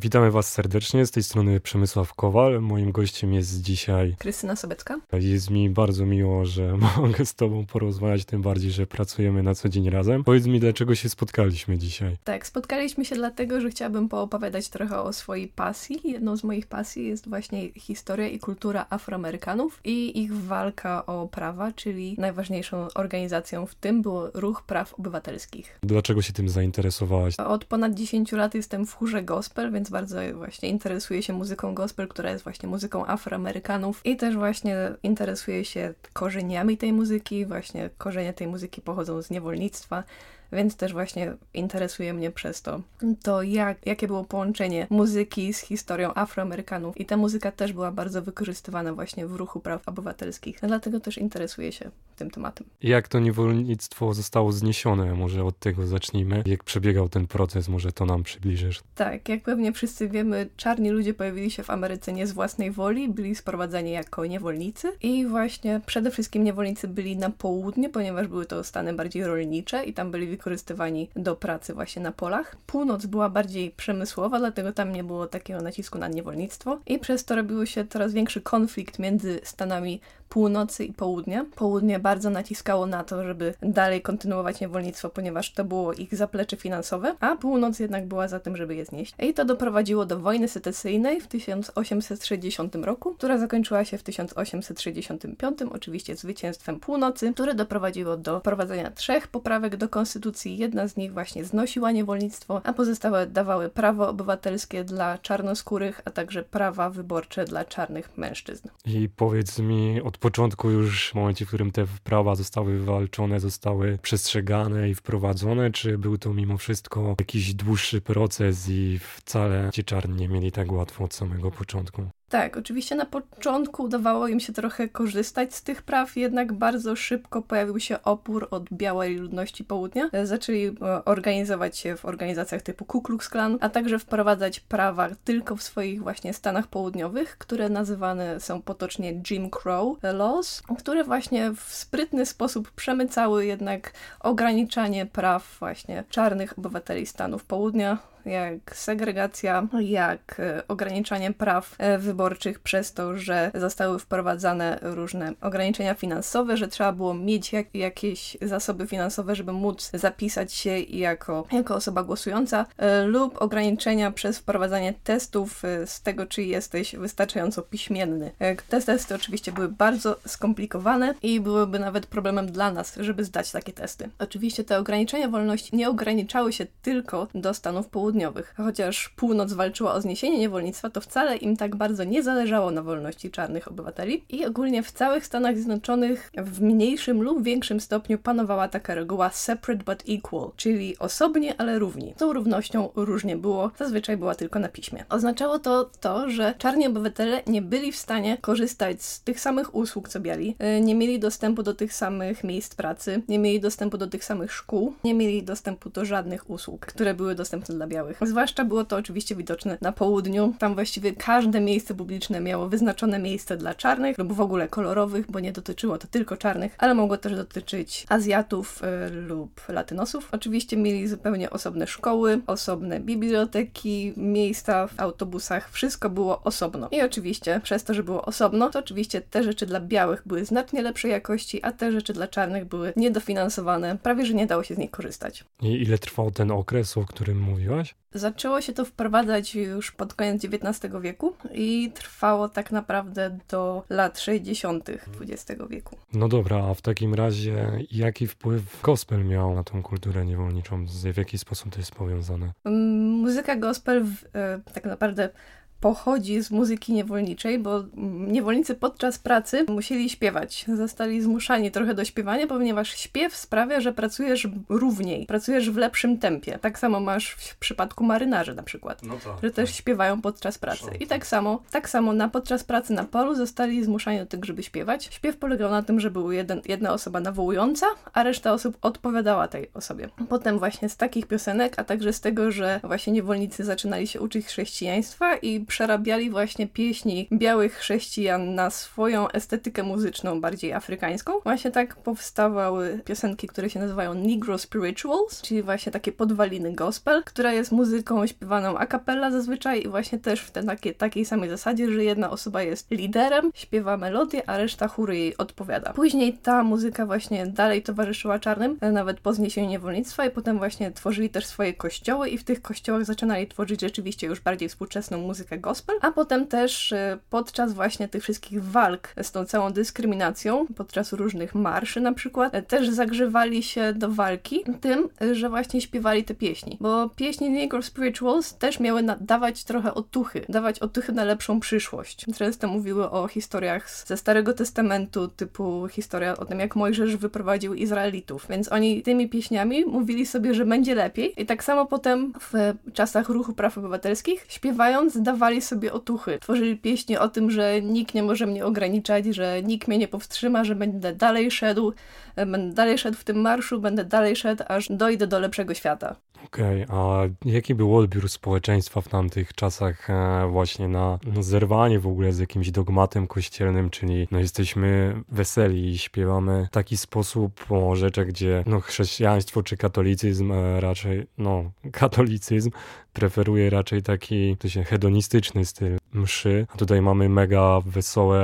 Witamy Was serdecznie, z tej strony Przemysław Kowal. Moim gościem jest dzisiaj Krystyna Sobecka. Jest mi bardzo miło, że mogę z Tobą porozmawiać, tym bardziej, że pracujemy na co dzień razem. Powiedz mi, dlaczego się spotkaliśmy dzisiaj? Tak, spotkaliśmy się dlatego, że chciałabym poopowiadać trochę o swojej pasji. Jedną z moich pasji jest właśnie historia i kultura Afroamerykanów i ich walka o prawa, czyli najważniejszą organizacją w tym był Ruch Praw Obywatelskich. Dlaczego się tym zainteresowałaś? Od ponad 10 lat jestem w chórze gospel, więc bardzo właśnie interesuję się muzyką gospel, która jest właśnie muzyką Afroamerykanów i też właśnie interesuję się korzeniami tej muzyki, właśnie korzenie tej muzyki pochodzą z niewolnictwa, więc też właśnie interesuje mnie przez to, to jak, jakie było połączenie muzyki z historią Afroamerykanów i ta muzyka też była bardzo wykorzystywana właśnie w ruchu praw obywatelskich, dlatego też interesuję się tym tematem. Jak to niewolnictwo zostało zniesione? Może od tego zacznijmy. Jak przebiegał ten proces, może to nam przybliżysz. Tak, jak pewnie wszyscy wiemy, czarni ludzie pojawili się w Ameryce nie z własnej woli, byli sprowadzani jako niewolnicy i właśnie przede wszystkim niewolnicy byli na południe, ponieważ były to stany bardziej rolnicze i tam byli wykorzystywani do pracy właśnie na polach. Północ była bardziej przemysłowa, dlatego tam nie było takiego nacisku na niewolnictwo i przez to robił się coraz większy konflikt między stanami północy i południa. Południe bardzo naciskało na to, żeby dalej kontynuować niewolnictwo, ponieważ to było ich zaplecze finansowe, a północ jednak była za tym, żeby je znieść. I to doprowadziło do wojny secesyjnej w 1860 roku, która zakończyła się w 1865, oczywiście zwycięstwem północy, które doprowadziło do wprowadzenia trzech poprawek do konstytucji. Jedna z nich właśnie znosiła niewolnictwo, a pozostałe dawały prawo obywatelskie dla czarnoskórych, a także prawa wyborcze dla czarnych mężczyzn. I powiedz mi od początku już w momencie, w którym te prawa zostały wywalczone, zostały przestrzegane i wprowadzone, czy był to mimo wszystko jakiś dłuższy proces i wcale ci czarni nie mieli tak łatwo od samego początku? Tak, oczywiście na początku udawało im się trochę korzystać z tych praw, jednak bardzo szybko pojawił się opór od białej ludności południa. Zaczęli e, organizować się w organizacjach typu Ku Klux Klan, a także wprowadzać prawa tylko w swoich właśnie stanach południowych, które nazywane są potocznie Jim Crow Laws, które właśnie w sprytny sposób przemycały jednak ograniczanie praw właśnie czarnych obywateli Stanów Południa jak segregacja, jak e, ograniczanie praw e, wyborczych przez to, że zostały wprowadzane różne ograniczenia finansowe, że trzeba było mieć jak, jakieś zasoby finansowe, żeby móc zapisać się jako, jako osoba głosująca, e, lub ograniczenia przez wprowadzanie testów z tego, czy jesteś wystarczająco piśmienny. Te testy oczywiście były bardzo skomplikowane i byłyby nawet problemem dla nas, żeby zdać takie testy. Oczywiście te ograniczenia wolności nie ograniczały się tylko do Stanów Południowych, południowych. Chociaż północ walczyła o zniesienie niewolnictwa, to wcale im tak bardzo nie zależało na wolności czarnych obywateli i ogólnie w całych Stanach Zjednoczonych w mniejszym lub większym stopniu panowała taka reguła separate but equal, czyli osobnie, ale równi. Tą równością różnie było, zazwyczaj była tylko na piśmie. Oznaczało to to, że czarni obywatele nie byli w stanie korzystać z tych samych usług co biali, y, nie mieli dostępu do tych samych miejsc pracy, nie mieli dostępu do tych samych szkół, nie mieli dostępu do żadnych usług, które były dostępne dla białych białych. Zwłaszcza było to oczywiście widoczne na południu. Tam właściwie każde miejsce publiczne miało wyznaczone miejsce dla czarnych lub w ogóle kolorowych, bo nie dotyczyło to tylko czarnych, ale mogło też dotyczyć Azjatów y, lub Latynosów. Oczywiście mieli zupełnie osobne szkoły, osobne biblioteki, miejsca w autobusach, wszystko było osobno. I oczywiście przez to, że było osobno, to oczywiście te rzeczy dla białych były znacznie lepszej jakości, a te rzeczy dla czarnych były niedofinansowane, prawie że nie dało się z nich korzystać. I ile trwał ten okres, o którym mówiłaś? Zaczęło się to wprowadzać już pod koniec XIX wieku i trwało tak naprawdę do lat 60. XX wieku. No dobra, a w takim razie jaki wpływ gospel miał na tą kulturę niewolniczą? W jaki sposób to jest powiązane? Mm, muzyka gospel w, e, tak naprawdę pochodzi z muzyki niewolniczej, bo niewolnicy podczas pracy musieli śpiewać. Zostali zmuszani trochę do śpiewania, ponieważ śpiew sprawia, że pracujesz równiej, pracujesz w lepszym tempie. Tak samo masz w przypadku marynarzy na przykład, no to, że też tak. śpiewają podczas pracy. I tak samo, tak samo na podczas pracy na polu zostali zmuszani do tego, żeby śpiewać. Śpiew polegał na tym, że był jeden, jedna osoba nawołująca, a reszta osób odpowiadała tej osobie. Potem właśnie z takich piosenek, a także z tego, że właśnie niewolnicy zaczynali się uczyć chrześcijaństwa i przerabiali właśnie pieśni białych chrześcijan na swoją estetykę muzyczną, bardziej afrykańską. Właśnie tak powstawały piosenki, które się nazywają Negro Spirituals, czyli właśnie takie podwaliny gospel, która jest muzyką śpiewaną a cappella zazwyczaj i właśnie też w takiej, takiej samej zasadzie, że jedna osoba jest liderem, śpiewa melodię, a reszta chóry jej odpowiada. Później ta muzyka właśnie dalej towarzyszyła czarnym, nawet po zniesieniu niewolnictwa i potem właśnie tworzyli też swoje kościoły i w tych kościołach zaczynali tworzyć rzeczywiście już bardziej współczesną muzykę gospel, a potem też y, podczas właśnie tych wszystkich walk z tą całą dyskryminacją, podczas różnych marszy na przykład, e, też zagrzewali się do walki tym, że właśnie śpiewali te pieśni, bo pieśni Negro Spirituals też miały dawać trochę otuchy, dawać otuchy na lepszą przyszłość. Często mówiły o historiach ze Starego Testamentu, typu historia o tym, jak Mojżesz wyprowadził Izraelitów, więc oni tymi pieśniami mówili sobie, że będzie lepiej. I tak samo potem w czasach ruchu praw obywatelskich śpiewając dawali sobie otuchy. Tworzyli pieśni o tym, że nikt nie może mnie ograniczać, że nikt mnie nie powstrzyma, że będę dalej szedł, będę dalej szedł w tym marszu, będę dalej szedł, aż dojdę do lepszego świata. Okej, okay, a jaki był odbiór społeczeństwa w tamtych czasach e, właśnie na zerwanie w ogóle z jakimś dogmatem kościelnym, czyli no, jesteśmy weseli i śpiewamy w taki sposób o rzeczach, gdzie no, chrześcijaństwo czy katolicyzm e, raczej, no katolicyzm preferuje raczej taki to się hedonistyczny styl mszy, tutaj mamy mega wesołe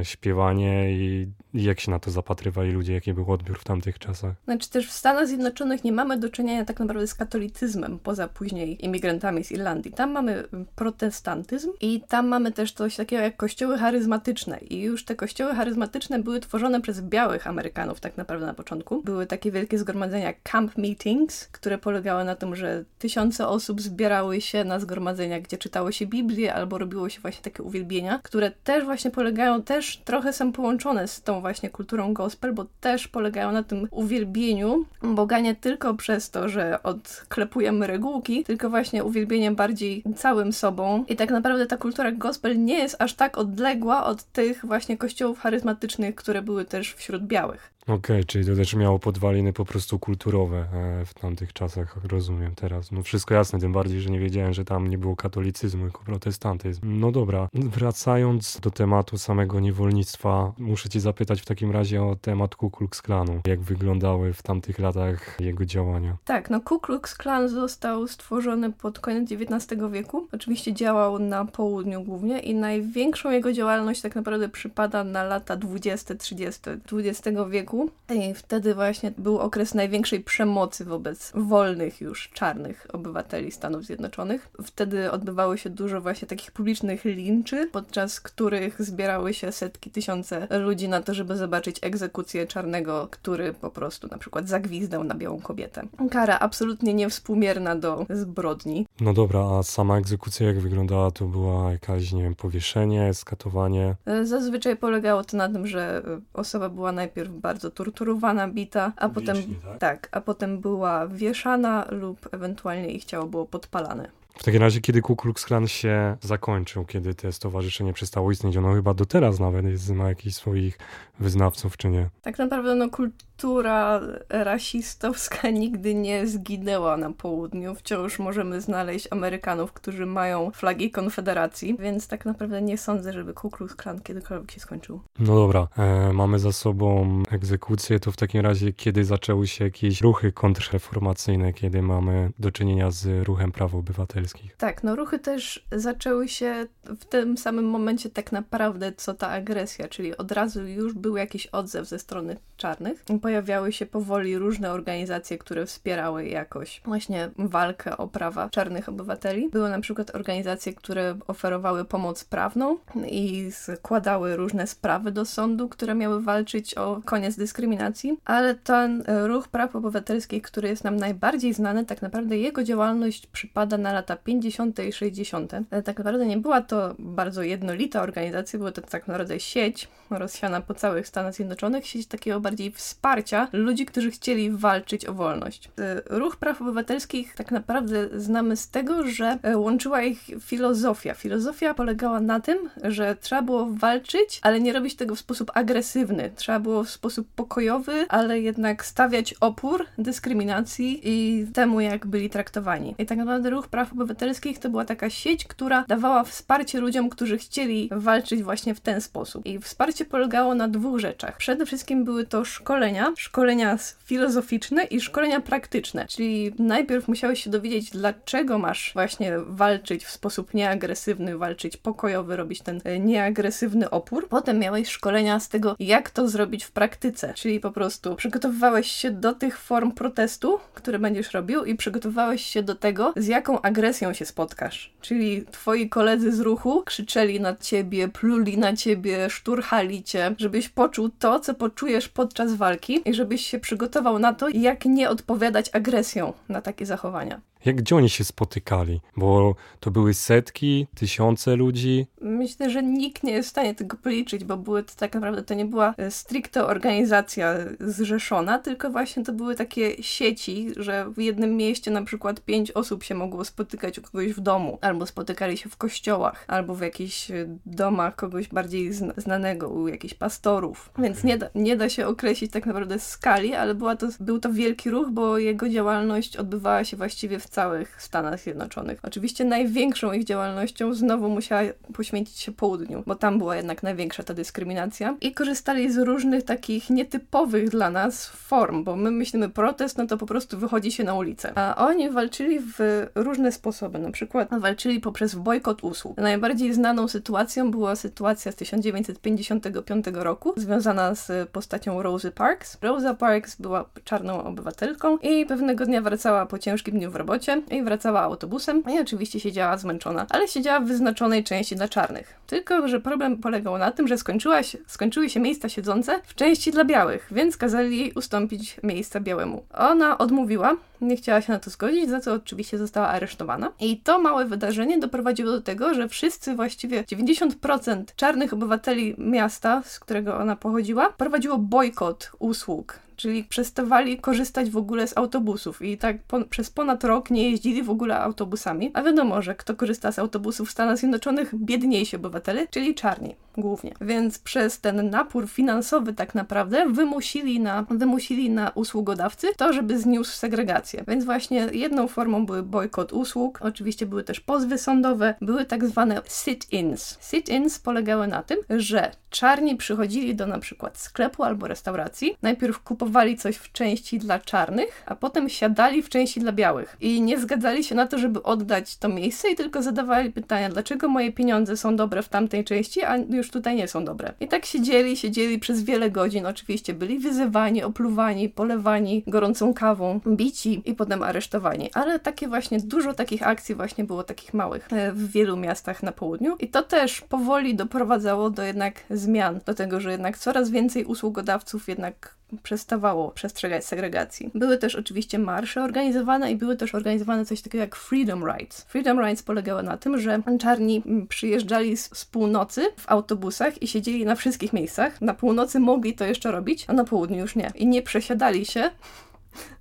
e, śpiewanie i jak się na to zapatrywali ludzie, jaki był odbiór w tamtych czasach? Znaczy też w Stanach Zjednoczonych nie mamy do czynienia tak naprawdę z katolicyzmem, poza później imigrantami z Irlandii. Tam mamy protestantyzm i tam mamy też coś takiego jak kościoły charyzmatyczne i już te kościoły charyzmatyczne były tworzone przez białych Amerykanów tak naprawdę na początku. Były takie wielkie zgromadzenia camp meetings, które polegały na tym, że tysiące osób zbierały się na zgromadzenia, gdzie czytało się Biblię albo robiło się właśnie takie uwielbienia, które też właśnie polegają, też trochę są połączone z tą właśnie kulturą gospel, bo też polegają na tym uwielbieniu Boga nie tylko przez to, że odklepujemy regułki, tylko właśnie uwielbieniem bardziej całym sobą. I tak naprawdę ta kultura gospel nie jest aż tak odległa od tych właśnie kościołów charyzmatycznych, które były też wśród białych. Okej, okay, czyli to też miało podwaliny po prostu kulturowe e, w tamtych czasach, rozumiem teraz. No wszystko jasne, tym bardziej, że nie wiedziałem, że tam nie było katolicyzmu, tylko protestantyzm. No dobra, wracając do tematu samego niewolnictwa, muszę cię zapytać w takim razie o temat Ku Klux Klanu. Jak wyglądały w tamtych latach jego działania? Tak, no Ku Klux Klan został stworzony pod koniec XIX wieku. Oczywiście działał na południu głównie i największą jego działalność tak naprawdę przypada na lata 20-30 XX wieku roku. I wtedy właśnie był okres największej przemocy wobec wolnych już czarnych obywateli Stanów Zjednoczonych. Wtedy odbywało się dużo właśnie takich publicznych linczy, podczas których zbierały się setki, tysiące ludzi na to, żeby zobaczyć egzekucję czarnego, który po prostu na przykład zagwizdał na białą kobietę. Kara absolutnie niewspółmierna do zbrodni. No dobra, a sama egzekucja jak wyglądała? To była jakaś, nie wiem, powieszenie, skatowanie? Zazwyczaj polegało to na tym, że osoba była najpierw bardzo bardzo torturowana, bita, a potem tak? tak, a potem była wieszana lub ewentualnie ich ciało było podpalane. W takim razie, kiedy Ku Klux Klan się zakończył, kiedy to stowarzyszenie przestało istnieć, ono chyba do teraz nawet jest, ma jakichś swoich wyznawców, czy nie? Tak naprawdę no, kultura rasistowska nigdy nie zginęła na południu. Wciąż możemy znaleźć Amerykanów, którzy mają flagi Konfederacji, więc tak naprawdę nie sądzę, żeby Ku Klux Klan kiedykolwiek się skończył. No dobra, e, mamy za sobą egzekucję, to w takim razie kiedy zaczęły się jakieś ruchy kontrreformacyjne, kiedy mamy do czynienia z ruchem praw obywatelskich? Tak, no ruchy też zaczęły się w tym samym momencie tak naprawdę, co ta agresja, czyli od razu już był jakiś odzew ze strony czarnych. Pojawiały się powoli różne organizacje, które wspierały jakoś właśnie walkę o prawa czarnych obywateli. Były na przykład organizacje, które oferowały pomoc prawną i składały różne sprawy do sądu, które miały walczyć o koniec dyskryminacji, ale ten ruch praw obywatelskich, który jest nam najbardziej znany, tak naprawdę jego działalność przypada na lata 50. i 60. Tak naprawdę nie była to bardzo jednolita organizacja, była to tak naprawdę sieć rozsiana po całych Stanach Zjednoczonych, sieć takiego bardziej wsparcia ludzi, którzy chcieli walczyć o wolność. E, ruch praw obywatelskich tak naprawdę znamy z tego, że e, łączyła ich filozofia. Filozofia polegała na tym, że trzeba było walczyć, ale nie robić tego w sposób agresywny. Trzeba było w sposób pokojowy, ale jednak stawiać opór dyskryminacji i temu, jak byli traktowani. I tak naprawdę ruch praw obywatelskich to była taka sieć, która dawała wsparcie ludziom, którzy chcieli walczyć właśnie w ten sposób. I wsparcie polegało na dwóch rzeczach. Przede wszystkim były to szkolenia, szkolenia filozoficzne i szkolenia praktyczne, czyli najpierw musiałeś się dowiedzieć, dlaczego masz właśnie walczyć w sposób nieagresywny, walczyć pokojowy, robić ten e, nieagresywny opór. Potem miałeś szkolenia z tego, jak to zrobić w praktyce, czyli po prostu przygotowywałeś się do tych form protestu, które będziesz robił i przygotowywałeś się do tego, z jaką agresją się spotkasz. Czyli twoi koledzy z ruchu krzyczeli na ciebie, pluli na ciebie, szturchali cię, żebyś poczuł to, co poczujesz podczas walki i żebyś się przygotował na to, jak nie odpowiadać agresją na takie zachowania. Jak gdzie oni się spotykali? Bo to były setki, tysiące ludzi. Myślę, że nikt nie jest w stanie tego policzyć, bo były to tak naprawdę to nie była e, stricte organizacja zrzeszona, tylko właśnie to były takie sieci, że w jednym mieście na przykład pięć osób się mogło spotykać u kogoś w domu, albo spotykali się w kościołach, albo w jakichś e, domach kogoś bardziej znanego, u jakichś pastorów. Więc nie da, nie da się określić tak naprawdę skali, ale była to, był to wielki ruch, bo jego działalność odbywała się właściwie w całych Stanach Zjednoczonych. Oczywiście największą ich działalnością znowu musiała poświęcić się południu, bo tam była jednak największa ta dyskryminacja i korzystali z różnych takich nietypowych dla nas form, bo my myślimy protest, no to po prostu wychodzi się na ulicę. A oni walczyli w różne sposoby, na przykład walczyli poprzez bojkot usług. Najbardziej znaną sytuacją była sytuacja z 1955 roku, związana z postacią Rosa Parks. Rosa Parks była czarną obywatelką i pewnego dnia wracała po ciężkim dniu w robocie i wracała autobusem i oczywiście siedziała zmęczona, ale siedziała w wyznaczonej części dla czarnych. Tylko, że problem polegał na tym, że skończyła się, skończyły się miejsca siedzące w części dla białych, więc kazali jej ustąpić miejsca białemu. Ona odmówiła, nie chciała się na to zgodzić, za co oczywiście została aresztowana. I to małe wydarzenie doprowadziło do tego, że wszyscy właściwie 90% czarnych obywateli miasta, z którego ona pochodziła, prowadziło bojkot usług czyli przestawali korzystać w ogóle z autobusów i tak po, przez ponad rok nie jeździli w ogóle autobusami. A wiadomo, że kto korzysta z autobusów w Stanach Zjednoczonych? Biedniejsi obywatele, czyli czarni głównie. Więc przez ten napór finansowy tak naprawdę wymusili na, wymusili na usługodawcy to, żeby zniósł segregację. Więc właśnie jedną formą były bojkot usług, oczywiście były też pozwy sądowe, były tak zwane sit-ins. Sit-ins polegały na tym, że czarni przychodzili do na przykład sklepu albo restauracji, najpierw kupowali coś w części dla czarnych, a potem siadali w części dla białych i nie zgadzali się na to, żeby oddać to miejsce i tylko zadawali pytania, dlaczego moje pieniądze są dobre w tamtej części, a już tutaj nie są dobre. I tak siedzieli, siedzieli przez wiele godzin, oczywiście byli wyzywani, opluwani, polewani gorącą kawą, bici i potem aresztowani. Ale takie właśnie, dużo takich akcji właśnie było takich małych e, w wielu miastach na południu i to też powoli doprowadzało do jednak zmian, do tego, że jednak coraz więcej usługodawców jednak przestawało przestrzegać segregacji. Były też oczywiście marsze organizowane i były też organizowane coś takiego jak Freedom Rides. Freedom Rides polegały na tym, że czarni przyjeżdżali z, z północy w autobusach i siedzieli na wszystkich miejscach. Na północy mogli to jeszcze robić, a na południu już nie. I nie przesiadali się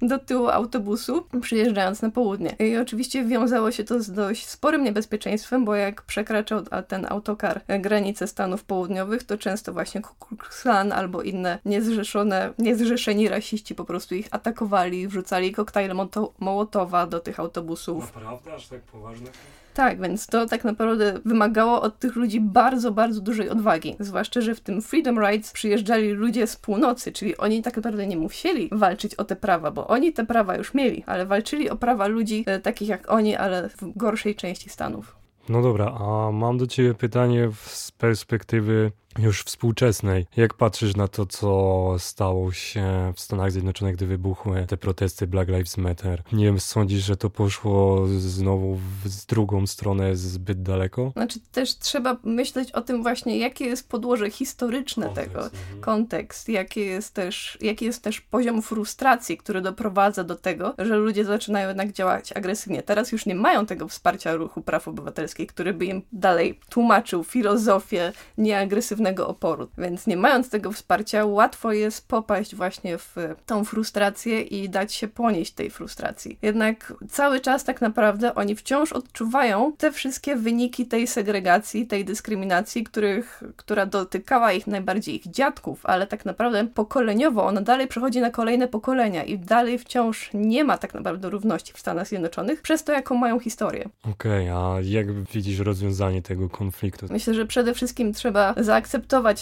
do tyłu autobusu, przyjeżdżając na południe. I oczywiście wiązało się to z dość sporym niebezpieczeństwem, bo jak przekraczał ten autokar granice Stanów Południowych, to często właśnie Ku Klux Klan albo inne niezrzeszone, niezrzeszeni rasiści po prostu ich atakowali, wrzucali koktajle Mołotowa do tych autobusów. Naprawdę? Aż tak poważne? Tak, więc to tak naprawdę wymagało od tych ludzi bardzo, bardzo dużej odwagi. Zwłaszcza, że w tym Freedom Rides przyjeżdżali ludzie z północy, czyli oni tak naprawdę nie musieli walczyć o te prawa, bo oni te prawa już mieli, ale walczyli o prawa ludzi e, takich jak oni, ale w gorszej części Stanów. No dobra, a mam do ciebie pytanie z perspektywy już współczesnej. Jak patrzysz na to, co stało się w Stanach Zjednoczonych, gdy wybuchły te protesty Black Lives Matter? Nie wiem, sądzisz, że to poszło znowu w drugą stronę zbyt daleko? Znaczy też trzeba myśleć o tym właśnie, jakie jest podłoże historyczne kontekst, tego, mhm. kontekst, jaki jest, też, jaki jest też poziom frustracji, który doprowadza do tego, że ludzie zaczynają jednak działać agresywnie. Teraz już nie mają tego wsparcia ruchu praw obywatelskich, który by im dalej tłumaczył filozofię nieagresywności żadnego oporu. Więc nie mając tego wsparcia, łatwo jest popaść właśnie w tą frustrację i dać się ponieść tej frustracji. Jednak cały czas tak naprawdę oni wciąż odczuwają te wszystkie wyniki tej segregacji, tej dyskryminacji, których, która dotykała ich najbardziej ich dziadków, ale tak naprawdę pokoleniowo ona dalej przechodzi na kolejne pokolenia i dalej wciąż nie ma tak naprawdę równości w Stanach Zjednoczonych przez to, jaką mają historię. Okej, okay, a jak widzisz rozwiązanie tego konfliktu? Myślę, że przede wszystkim trzeba zaakceptować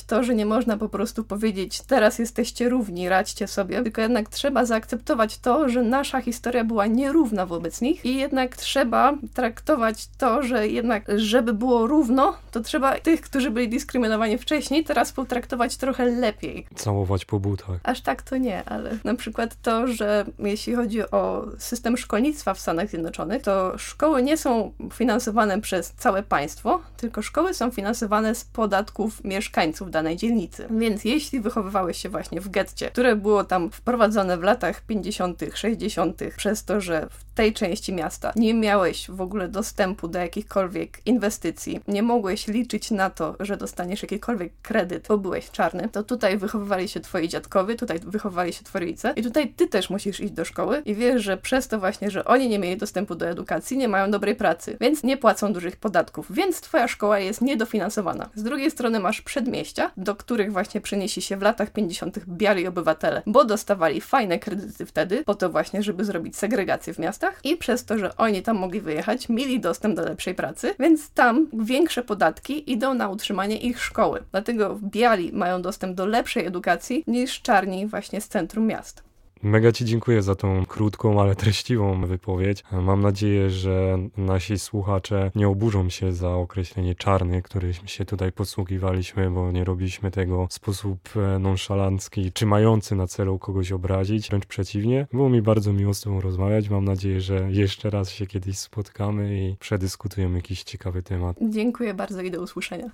to, że nie można po prostu powiedzieć teraz jesteście równi, radźcie sobie, tylko jednak trzeba zaakceptować to, że nasza historia była nierówna wobec nich i jednak trzeba traktować to, że jednak żeby było równo, to trzeba tych, którzy byli dyskryminowani wcześniej, teraz potraktować trochę lepiej. Całować po butach. Aż tak to nie, ale na przykład to, że jeśli chodzi o system szkolnictwa w Stanach Zjednoczonych, to szkoły nie są finansowane przez całe państwo, tylko szkoły są finansowane z podatków mieszkańców danej dzielnicy. Więc jeśli wychowywałeś się właśnie w getcie, które było tam wprowadzone w latach 50., 60., przez to, że w tej części miasta. Nie miałeś w ogóle dostępu do jakichkolwiek inwestycji, nie mogłeś liczyć na to, że dostaniesz jakikolwiek kredyt, bo byłeś czarny, to tutaj wychowywali się twoi dziadkowie, tutaj wychowywali się twoi rodzice. I tutaj ty też musisz iść do szkoły i wiesz, że przez to właśnie, że oni nie mieli dostępu do edukacji, nie mają dobrej pracy, więc nie płacą dużych podatków, więc twoja szkoła jest niedofinansowana. Z drugiej strony masz przedmieścia, do których właśnie przenieśli się w latach 50. biali obywatele, bo dostawali fajne kredyty wtedy, po to właśnie, żeby zrobić segregację w miastach i przez to, że oni tam mogli wyjechać, mieli dostęp do lepszej pracy, więc tam większe podatki idą na utrzymanie ich szkoły. Dlatego biali mają dostęp do lepszej edukacji niż czarni właśnie z centrum miast. Mega Ci dziękuję za tą krótką, ale treściwą wypowiedź. Mam nadzieję, że nasi słuchacze nie oburzą się za określenie czarny, którym się tutaj posługiwaliśmy, bo nie robiliśmy tego w sposób e, nonszalancki, czy mający na celu kogoś obrazić, wręcz przeciwnie. Było mi bardzo miło z Tobą rozmawiać. Mam nadzieję, że jeszcze raz się kiedyś spotkamy i przedyskutujemy jakiś ciekawy temat. Dziękuję bardzo i do usłyszenia.